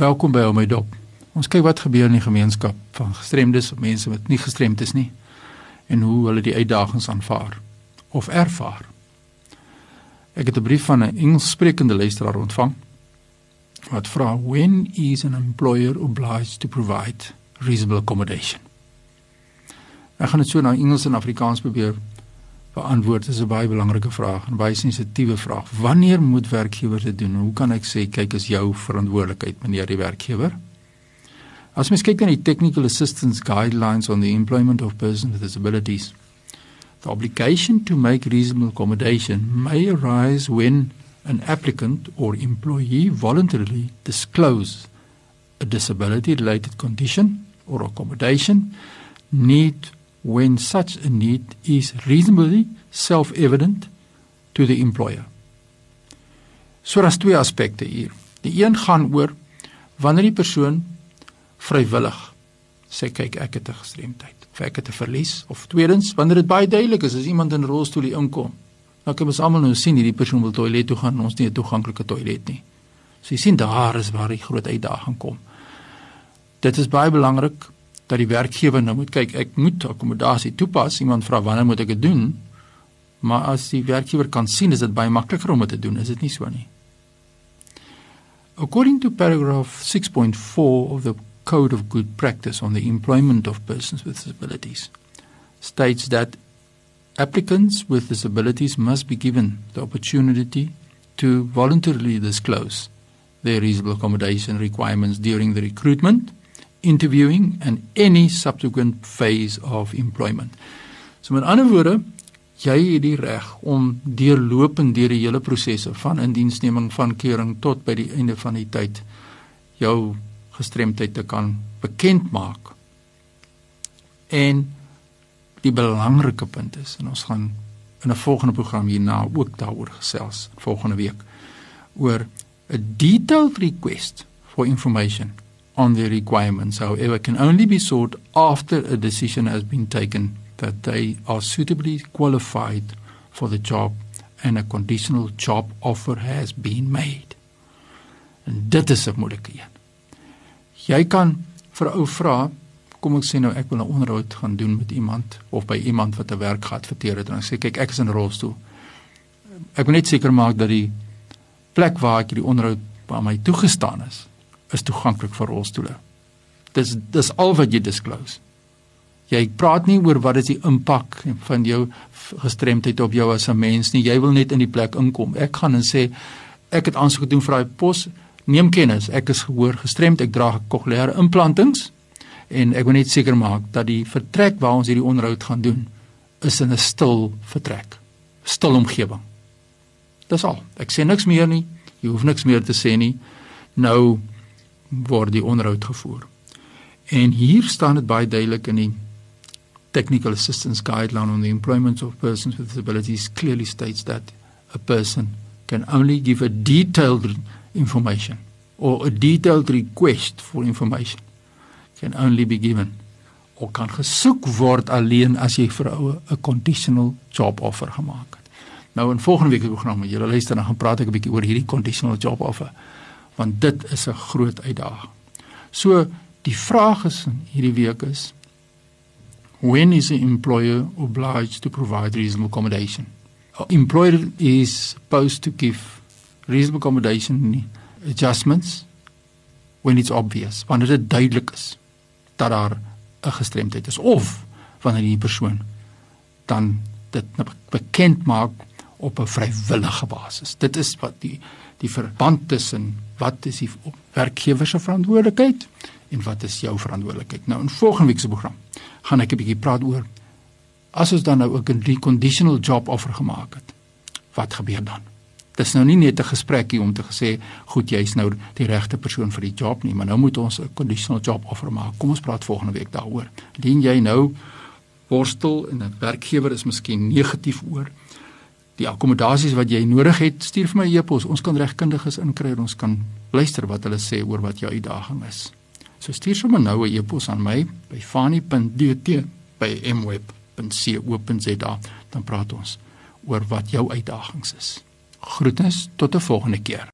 Welkom by my dop. Ons kyk wat gebeur in die gemeenskap van gestremdes of mense wat nie gestremd is nie en hoe hulle die uitdagings aanvaar of ervaar. Ek het 'n brief van 'n Engelssprekende luisteraar ontvang wat vra when is an employer obliged to provide reasonable accommodation. Ek gaan dit so na Engels en Afrikaans probeer beantwoord. Is 'n baie belangrike vraag en baie sensitiewe vraag. Wanneer moet werkgewers dit doen? Hoe kan ek sê kyk is jou verantwoordelikheid meneer die werkgewer? As mens kyk na die technical assistance guidelines on the employment of persons with disabilities, the obligation to make reasonable accommodation may arise when an applicant or employee voluntarily disclose a disability related condition or accommodation need when such a need is reasonably self-evident to the employer. So daar's twee aspekte hier. Die een gaan oor wanneer die persoon vrywillig sê kyk ek het 'n gestremdheid of ek het 'n verlies of tweedens wanneer dit baie duidelik is as iemand in 'n rolstoel hier inkom. Nou kan ons almal nou sien hierdie persoon wil toilet toe gaan en ons nie 'n toeganklike toilet nie. So jy sien daar is waar die groot uitdaging kom. Dit is baie belangrik dat die werkgewer nou moet kyk ek moet akkommodasie toepas. Iemand vra wanneer moet ek dit doen? Maar as die werkgewer kan sien is dit baie makliker om dit te doen is dit nie so nie. According to paragraph 6.4 of the code of good practice on the employment of persons with disabilities states that applicants with disabilities must be given the opportunity to voluntarily disclose their reasonable accommodation requirements during the recruitment interviewing and any subsequent phase of employment. So met ander woorde, jy het die reg om deurlopend deur die hele prosesse van indiensneming van keuring tot by die einde van die tyd jou gestremdheid te kan bekend maak. En die belangrike punt is en ons gaan in 'n volgende program hierna ook daaroor gesels volgende week oor 'n detailed request for information on their requirements, however, can only be sought after a decision has been taken that they are suitably qualified for the job and a conditional job offer has been made. En dit is 'n moeilike een. Jy kan vir 'n ou vra, kom ek sê nou ek wil 'n onderhoud gaan doen met iemand of by iemand wat 'n werk gehad verteer het en ek sê kyk ek is in rolstoel. Ek wil net seker maak dat die plek waar ek die onderhoud by my toegestaan is, is toeganklik vir rolstoele. Dis dis al wat jy disclose. Jy praat nie oor wat is die impak van jou gestremdheid op jou as 'n mens nie. Jy wil net in die plek inkom. Ek gaan en sê ek het aansoek gedoen vir daai pos. Neem kennis. Ek is gehoor gestremd. Ek dra kokleaire implantings en ek wil net seker maak dat die vertrek waar ons hierdie onderhoud gaan doen is in 'n stil vertrek. Stil omgewing. Dis al. Ek sê niks meer nie. Jy hoef niks meer te sê nie. Nou word die onderhoud gevoer. En hier staan dit baie duidelik in die Technical Assistance Guideline on the Employment of Persons with Disabilities clearly states that a person can only give a detailed information or a detailed request for information can only be given of kan gesoek word alleen as jy vir 'n conditional job offer gemaak het. Nou in volgende week se program, julle luister dan gaan praat ek 'n bietjie oor hierdie conditional job offer want dit is 'n groot uitdaging. So die vraag is hierdie week is when is the employer obliged to provide reasonable accommodation? A employer is supposed to give reasonable accommodation adjustments when it's obvious, wanneer dit duidelik is dat daar 'n gestremdheid is of wanneer die persoon dan dit bekend maak op 'n vrywillige basis. Dit is wat die die verband tussen wat is die werkgewer se verantwoordelikheid en wat is jou verantwoordelikheid. Nou in volgende week se program gaan ek 'n bietjie praat oor as ons dan nou ook 'n conditional job offer gemaak het. Wat gebeur dan? Dit is nou nie net 'n gesprekkie om te gesê goed jy's nou die regte persoon vir die job nie, maar nou moet ons 'n conditional job offer maak. Kom ons praat volgende week daaroor. Dien jy nou worstel en 'n werkgewer is miskien negatief oor die akkommodasies wat jy nodig het, stuur vir my e-pos. Ons kan regkundiges inkry en ons kan luister wat hulle sê oor wat jou uitdaging is. So stuur sommer nou 'n e-pos aan my by fani.dt by mweb.co.za dan praat ons oor wat jou uitdagings is. Groetnis tot 'n volgende keer.